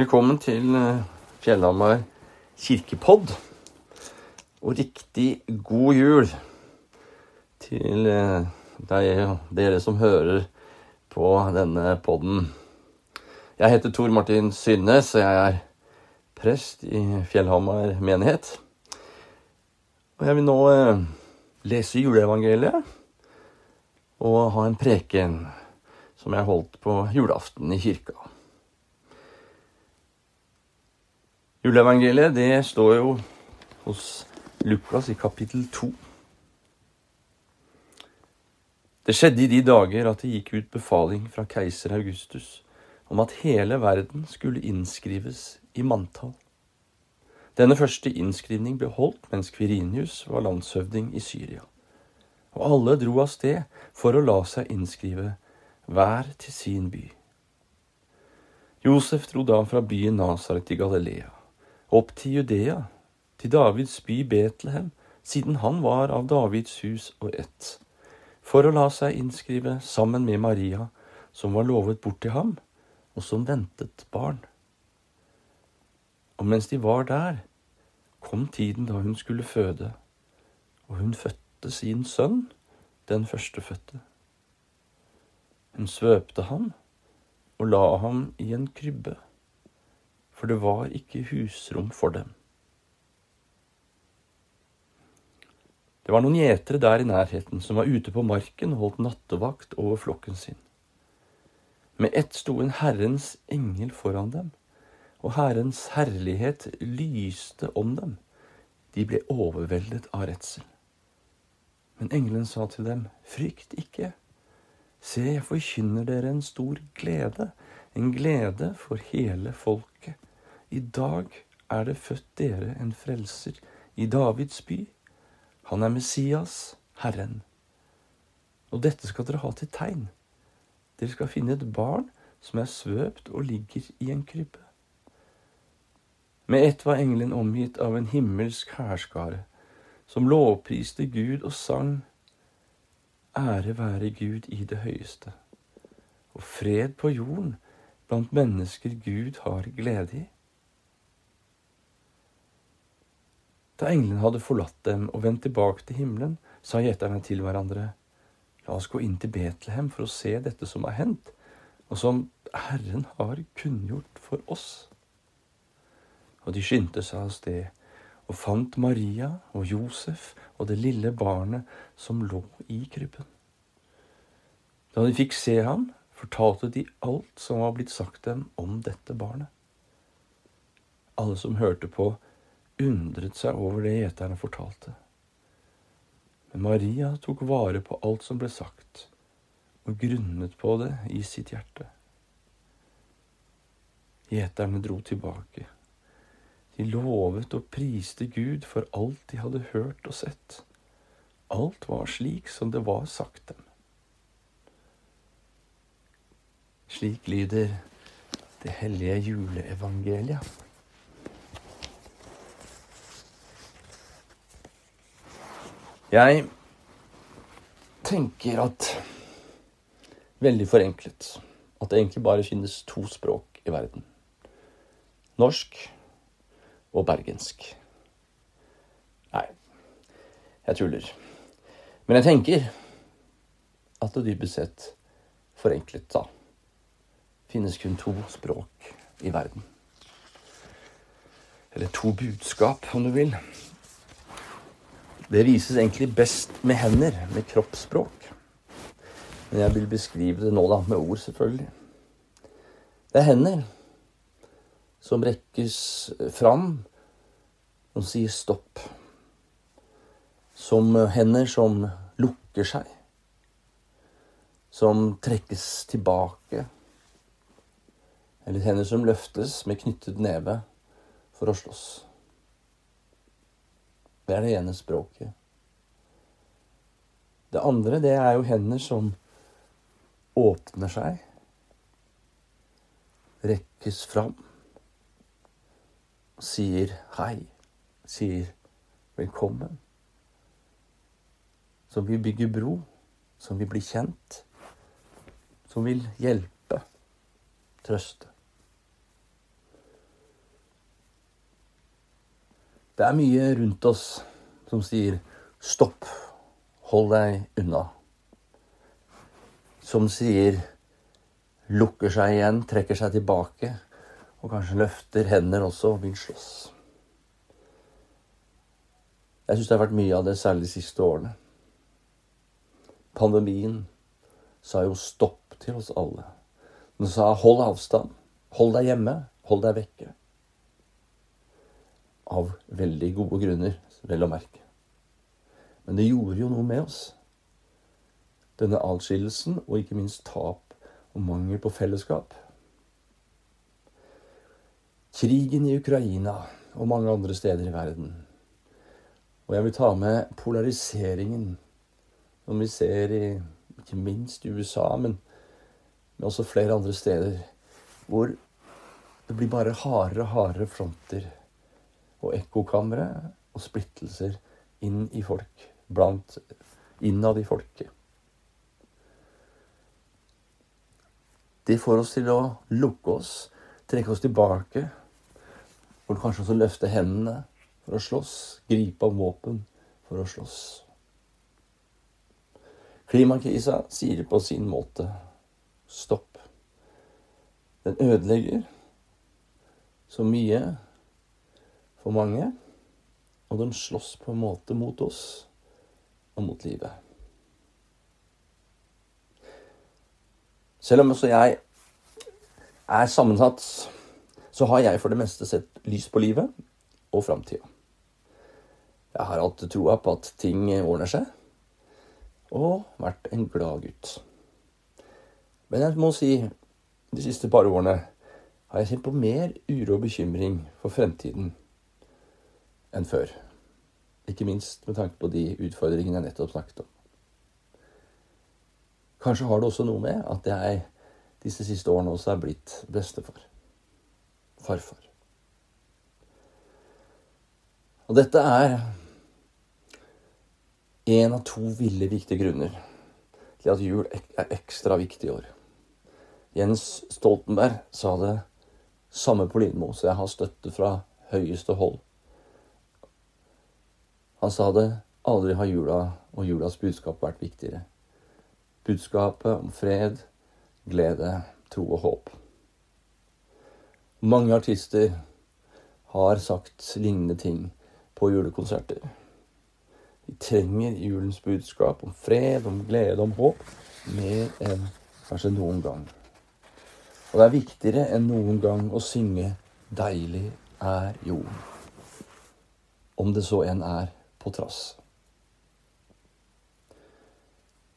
Velkommen til eh, Fjellhamar kirkepodd. Og riktig god jul til eh, deg og dere som hører på denne podden. Jeg heter Tor Martin Synnes, og jeg er prest i Fjellhamar menighet. Og jeg vil nå eh, lese juleevangeliet og ha en preken som jeg holdt på julaften i kirka. Juleevangeliet det står jo hos Lukas i kapittel 2. Det skjedde i de dager at det gikk ut befaling fra keiser Augustus om at hele verden skulle innskrives i manntall. Denne første innskrivning ble holdt mens Kvirinius var landshøvding i Syria. Og alle dro av sted for å la seg innskrive, hver til sin by. Josef dro da fra byen Nasaret til Galilea opp til Judea, til Davids by Betlehem, siden han var av Davids hus og ett, for å la seg innskrive sammen med Maria, som var lovet bort til ham, og som ventet barn. Og mens de var der, kom tiden da hun skulle føde, og hun fødte sin sønn, den førstefødte. Hun svøpte ham og la ham i en krybbe for det var ikke husrom for dem. Det var noen gjetere der i nærheten som var ute på marken og holdt nattevakt over flokken sin. Med ett sto en Herrens engel foran dem, og Herrens herlighet lyste om dem. De ble overveldet av redsel. Men engelen sa til dem, frykt ikke. Se, jeg forkynner dere en stor glede, en glede for hele folket. I dag er det født dere en frelser i Davids by. Han er Messias, Herren. Og dette skal dere ha til tegn. Dere skal finne et barn som er svøpt og ligger i en krybbe. Med ett var engelen omgitt av en himmelsk hærskare, som lovpriste Gud og sang Ære være Gud i det høyeste, og fred på jorden blant mennesker Gud har glede i. Da englene hadde forlatt dem og vendt tilbake til himmelen, sa gjeterne til hverandre, La oss gå inn til Betlehem for å se dette som har hendt, og som Herren har kunngjort for oss. Og de skyndte seg av sted og fant Maria og Josef og det lille barnet som lå i krybben. Da de fikk se ham, fortalte de alt som var blitt sagt dem om dette barnet. Alle som hørte på, undret seg over det gjeterne fortalte. Men Maria tok vare på alt som ble sagt, og grunnet på det i sitt hjerte. Gjeterne dro tilbake. De lovet og priste Gud for alt de hadde hørt og sett. Alt var slik som det var sagt dem. Slik lyder det hellige juleevangeliet. Jeg tenker at Veldig forenklet at det egentlig bare finnes to språk i verden. Norsk og bergensk. Nei, jeg tuller. Men jeg tenker at det dypest sett, forenklet da, finnes kun to språk i verden. Eller to budskap, om du vil. Det vises egentlig best med hender, med kroppsspråk. Men jeg vil beskrive det nå da, med ord, selvfølgelig. Det er hender som rekkes fram og sier stopp. Som hender som lukker seg. Som trekkes tilbake. Eller hender som løftes med knyttet neve for å slåss. Det er det ene språket. Det andre, det er jo hender som åpner seg, rekkes fram, sier hei, sier velkommen. Som vil bygge bro, som vil bli kjent, som vil hjelpe, trøste. Det er mye rundt oss som sier stopp, hold deg unna. Som sier lukker seg igjen, trekker seg tilbake og kanskje løfter hender også og vil slåss. Jeg syns det har vært mye av det, særlig de siste årene. Pandemien sa jo stopp til oss alle. Den sa hold avstand, hold deg hjemme, hold deg vekke. Av veldig gode grunner, vel å merke. Men det gjorde jo noe med oss. Denne atskillelsen, og ikke minst tap og mangel på fellesskap. Krigen i Ukraina og mange andre steder i verden. Og jeg vil ta med polariseringen som vi ser i ikke minst i USA, men, men også flere andre steder, hvor det blir bare hardere og hardere fronter og ekkokamre og splittelser inn i folk, blant innad i folket. Det får oss til å lukke oss, trekke oss tilbake, og kanskje også løfte hendene for å slåss, gripe om våpen for å slåss. Klimakrisa sier på sin måte stopp. Den ødelegger så mye for mange, og de slåss på en måte mot oss og mot livet. Selv om også jeg er sammensatt, så har jeg for det meste sett lys på livet og framtida. Jeg har hatt troa på at ting ordner seg og vært en glad gutt. Men jeg må si de siste par årene har jeg kjent på mer uro og bekymring for fremtiden enn før. Ikke minst med tanke på de utfordringene jeg nettopp snakket om. Kanskje har det også noe med at jeg disse siste årene også er blitt bestefar. Farfar. Og dette er én av to ville viktige grunner til at jul er ekstra viktig i år. Jens Stoltenberg sa det samme på Lindmo, så jeg har støtte fra høyeste hold. Han sa det aldri har jula og julas budskap vært viktigere. Budskapet om fred, glede, tro og håp. Mange artister har sagt lignende ting på julekonserter. Vi trenger julens budskap om fred, om glede, om håp mer enn kanskje noen gang. Og det er viktigere enn noen gang å synge 'Deilig er jorden'. Om det så enn er på trass.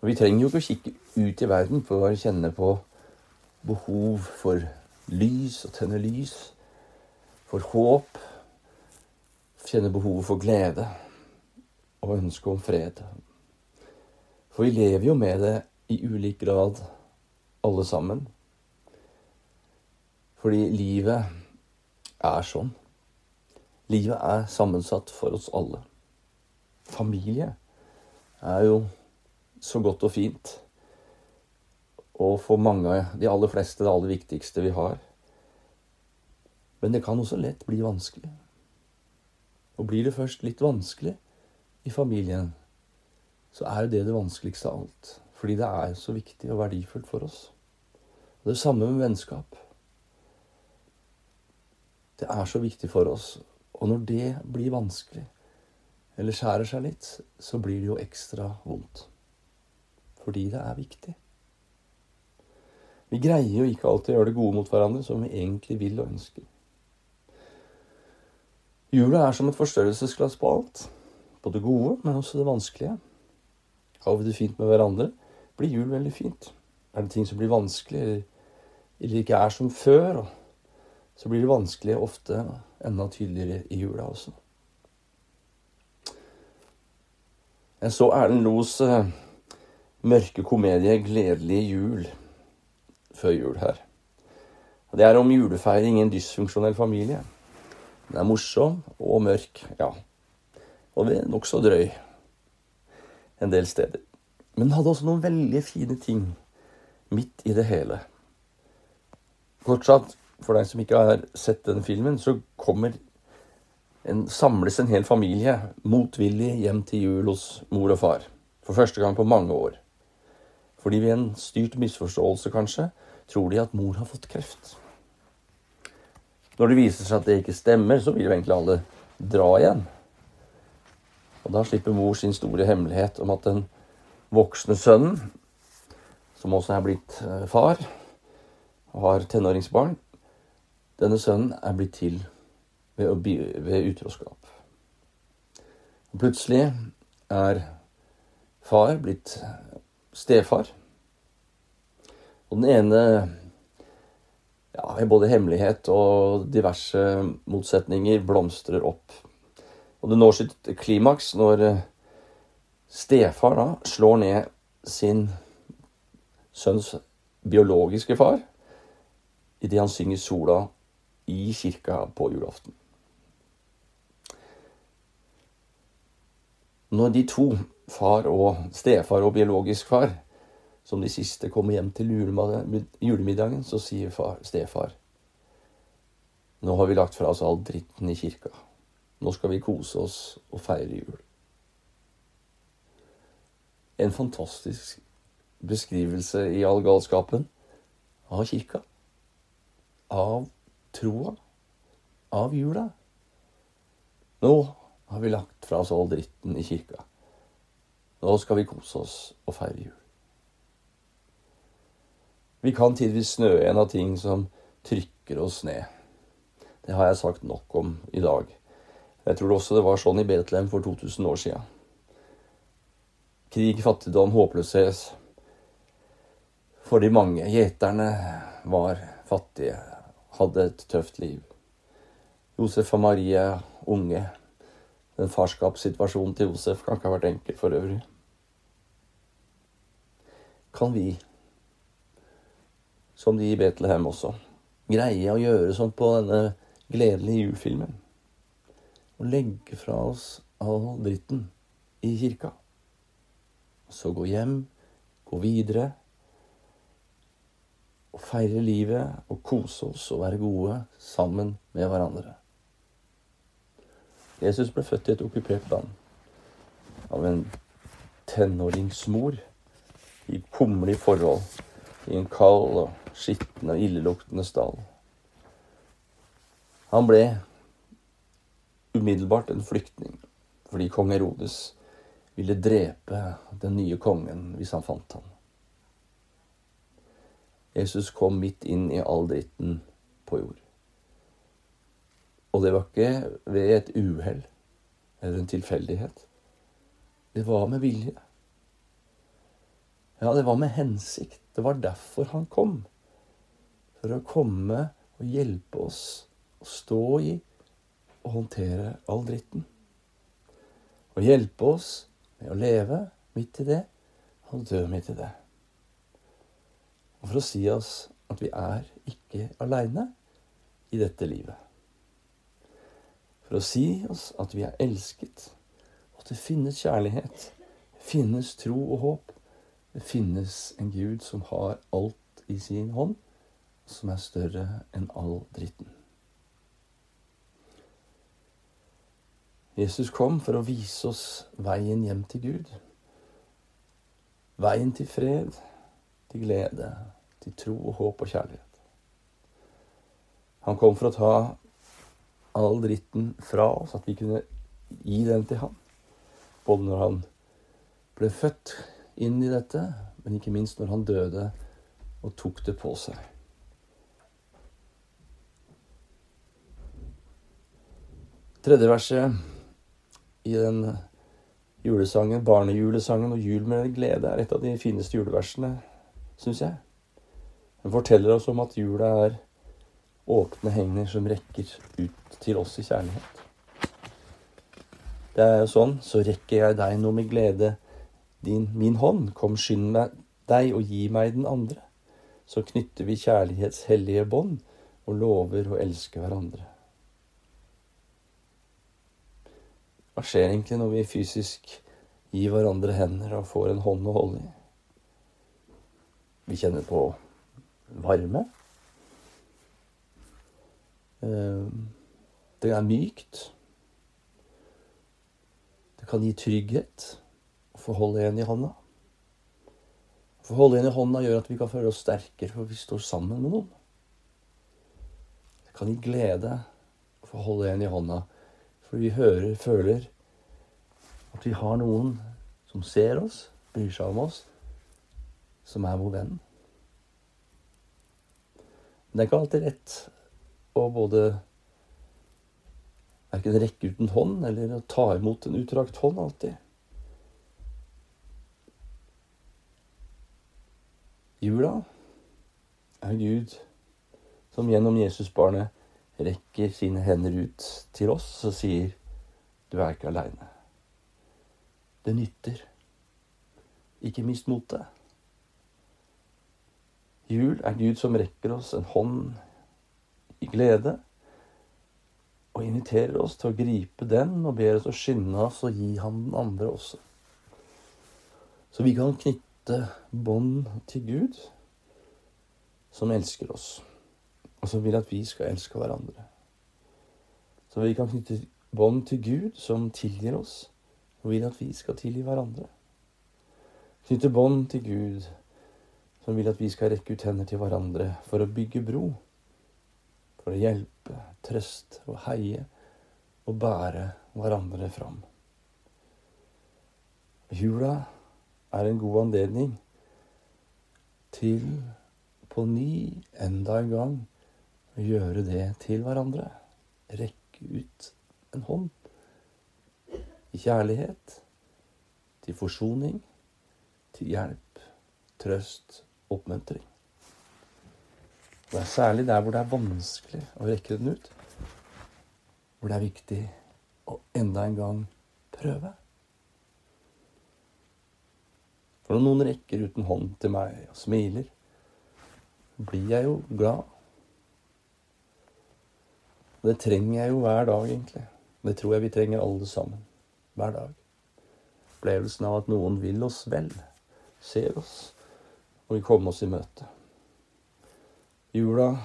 Og Vi trenger jo ikke å kikke ut i verden for å kjenne på behov for lys og tenne lys, for håp, kjenne behovet for glede og ønske om fred. For vi lever jo med det i ulik grad, alle sammen. Fordi livet er sånn. Livet er sammensatt for oss alle. Familie er jo så godt og fint. Og for mange, de aller fleste, det aller viktigste vi har. Men det kan også lett bli vanskelig. Og blir det først litt vanskelig, i familien, så er jo det det vanskeligste av alt. Fordi det er så viktig og verdifullt for oss. Og det samme med vennskap. Det er så viktig for oss. Og når det blir vanskelig, eller skjærer seg litt, så blir det jo ekstra vondt. Fordi det er viktig. Vi greier jo ikke alltid å gjøre det gode mot hverandre som vi egentlig vil og ønsker. Jula er som et forstørrelsesglass på alt. På det gode, men også det vanskelige. Har vi det fint med hverandre, blir jul veldig fint. Er det ting som blir vanskelig, eller ikke er som før, så blir det vanskelig ofte enda tydeligere i jula også. Jeg så Erlend Los uh, mørke komedie 'Gledelig jul' før jul her. Det er om julefeiring i en dysfunksjonell familie. Den er morsom og mørk, ja og nokså drøy en del steder. Men den hadde også noen veldig fine ting midt i det hele. Kort sagt, for deg som ikke har sett den filmen, så kommer en, samles en hel familie motvillig hjem til jul hos mor og far. For første gang på mange år. Fordi ved en styrt misforståelse, kanskje, tror de at mor har fått kreft. Når det viser seg at det ikke stemmer, så vil jo egentlig alle dra igjen. Og da slipper mor sin store hemmelighet om at den voksne sønnen, som også er blitt eh, far og har tenåringsbarn, denne sønnen er blitt til ved, ved utroskap. Og plutselig er far blitt stefar. Og den ene ja, både hemmelighet og diverse motsetninger blomstrer opp. Og det når sitt klimaks når eh, stefar da slår ned sin sønns biologiske far idet han synger sola i kirka på julaften. Når de to, far og stefar og biologisk far, som de siste kommer hjem til julemiddagen, så sier far, stefar Nå har vi lagt fra oss all dritten i kirka. Nå skal vi kose oss og feire jul. En fantastisk beskrivelse i all galskapen av kirka. Av troa. Av jula. Nå har vi lagt fra oss all dritten i kirka. Nå skal vi kose oss og feire jul. Vi kan tidvis snø en av ting som trykker oss ned. Det har jeg sagt nok om i dag. Jeg tror også det var sånn i Betlehem for 2000 år sia. Krig, fattigdom, håpløshet for de mange. Gjeterne var fattige, hadde et tøft liv. Josef og Maria, unge, den farskapssituasjonen til Josef kan ikke ha vært enkel for øvrig. Kan vi, som de i Betlehem også, greie å gjøre sånn på denne gledelige julfilmen? Og legge fra oss all dritten i kirka? Så gå hjem, gå videre og feire livet og kose oss og være gode sammen med hverandre. Jesus ble født i et okkupert land av en tenåringsmor i kummerlige forhold i en kald og skitten og illeluktende stall. Han ble umiddelbart en flyktning fordi kong Herodes ville drepe den nye kongen hvis han fant ham. Jesus kom midt inn i all dritten på jord. Og det var ikke ved et uhell eller en tilfeldighet. Det var med vilje. Ja, det var med hensikt. Det var derfor han kom. For å komme og hjelpe oss å stå i og håndtere all dritten. Og hjelpe oss med å leve midt i det og dø midt i det. Og for å si oss at vi er ikke aleine i dette livet for å si oss at vi er elsket, og at det finnes kjærlighet, det finnes tro og håp. Det finnes en Gud som har alt i sin hånd, som er større enn all dritten. Jesus kom for å vise oss veien hjem til Gud. Veien til fred, til glede, til tro og håp og kjærlighet. Han kom for å ta all dritten fra oss, at vi kunne gi den til han. Både når han ble født inn i dette, men ikke minst når han døde og tok det på seg. Tredje verset i den julesangen, barnejulesangen og Jul med glede, er et av de fineste juleversene, syns jeg. Den forteller oss om at jula er åpne hender som rekker ut til oss i kjærlighet. Det er jo sånn, så rekker jeg deg nå med glede din, min hånd, kom skynd meg deg og gi meg den andre. Så knytter vi kjærlighets hellige bånd og lover å elske hverandre. Hva skjer egentlig når vi fysisk gir hverandre hender og får en hånd å holde i? Vi kjenner på varme. Eh, det er mykt. Det kan gi trygghet å få holde en i hånda. Å få holde en i hånda gjør at vi kan føle oss sterkere, for vi står sammen med noen. Det kan gi glede å få holde en i hånda, for vi hører, føler at vi har noen som ser oss, bryr seg om oss, som er vår venn. Men det er ikke alltid lett å både verken rekke ut en hånd eller å ta imot en utdrakt hånd alltid. Jula er Gud som gjennom Jesusbarnet rekker sine hender ut til oss og sier du er ikke aleine. Det nytter. Ikke mist motet. Jul er Gud som rekker oss en hånd glede og inviterer oss til å gripe den og ber oss å skynde oss og gi ham den andre også. Så vi kan knytte bånd til Gud, som elsker oss, og som vil at vi skal elske hverandre. Så vi kan knytte bånd til Gud, som tilgir oss, og vil at vi skal tilgi hverandre. Knytte bånd til Gud, som vil at vi skal rekke ut hender til hverandre for å bygge bro for å hjelpe, trøste og heie og bære hverandre fram. Jula er en god anledning til på ny enda en gang å gjøre det til hverandre. Rekke ut en hånd i kjærlighet, til forsoning, til hjelp, trøst, oppmuntring. Det er særlig der hvor det er vanskelig å rekke den ut, hvor det er viktig å enda en gang prøve. For når noen rekker ut en hånd til meg og smiler, blir jeg jo glad. Det trenger jeg jo hver dag, egentlig. Det tror jeg vi trenger alle sammen. Hver dag. Opplevelsen av at noen vil oss vel, ser oss og vil komme oss i møte. Jula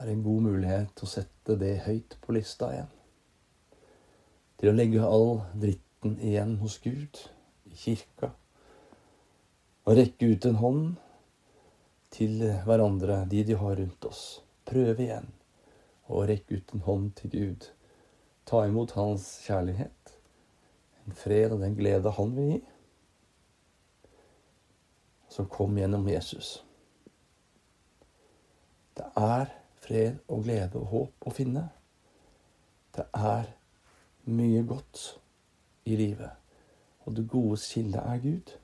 er en god mulighet til å sette det høyt på lista igjen. Til å legge all dritten igjen hos Gud, i kirka. Og rekke ut en hånd til hverandre, de de har rundt oss. Prøve igjen å rekke ut en hånd til Gud. Ta imot Hans kjærlighet, en fred og den glede Han vil gi. Som kom gjennom Jesus. Det er fred og glede og håp å finne. Det er mye godt i livet, og det gode kilde er Gud.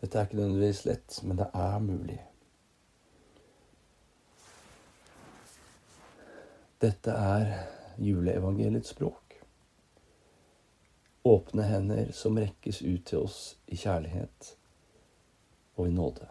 Dette er ikke nødvendigvis lett, men det er mulig. Dette er juleevangeliets språk. Åpne hender som rekkes ut til oss i kjærlighet og i nåde.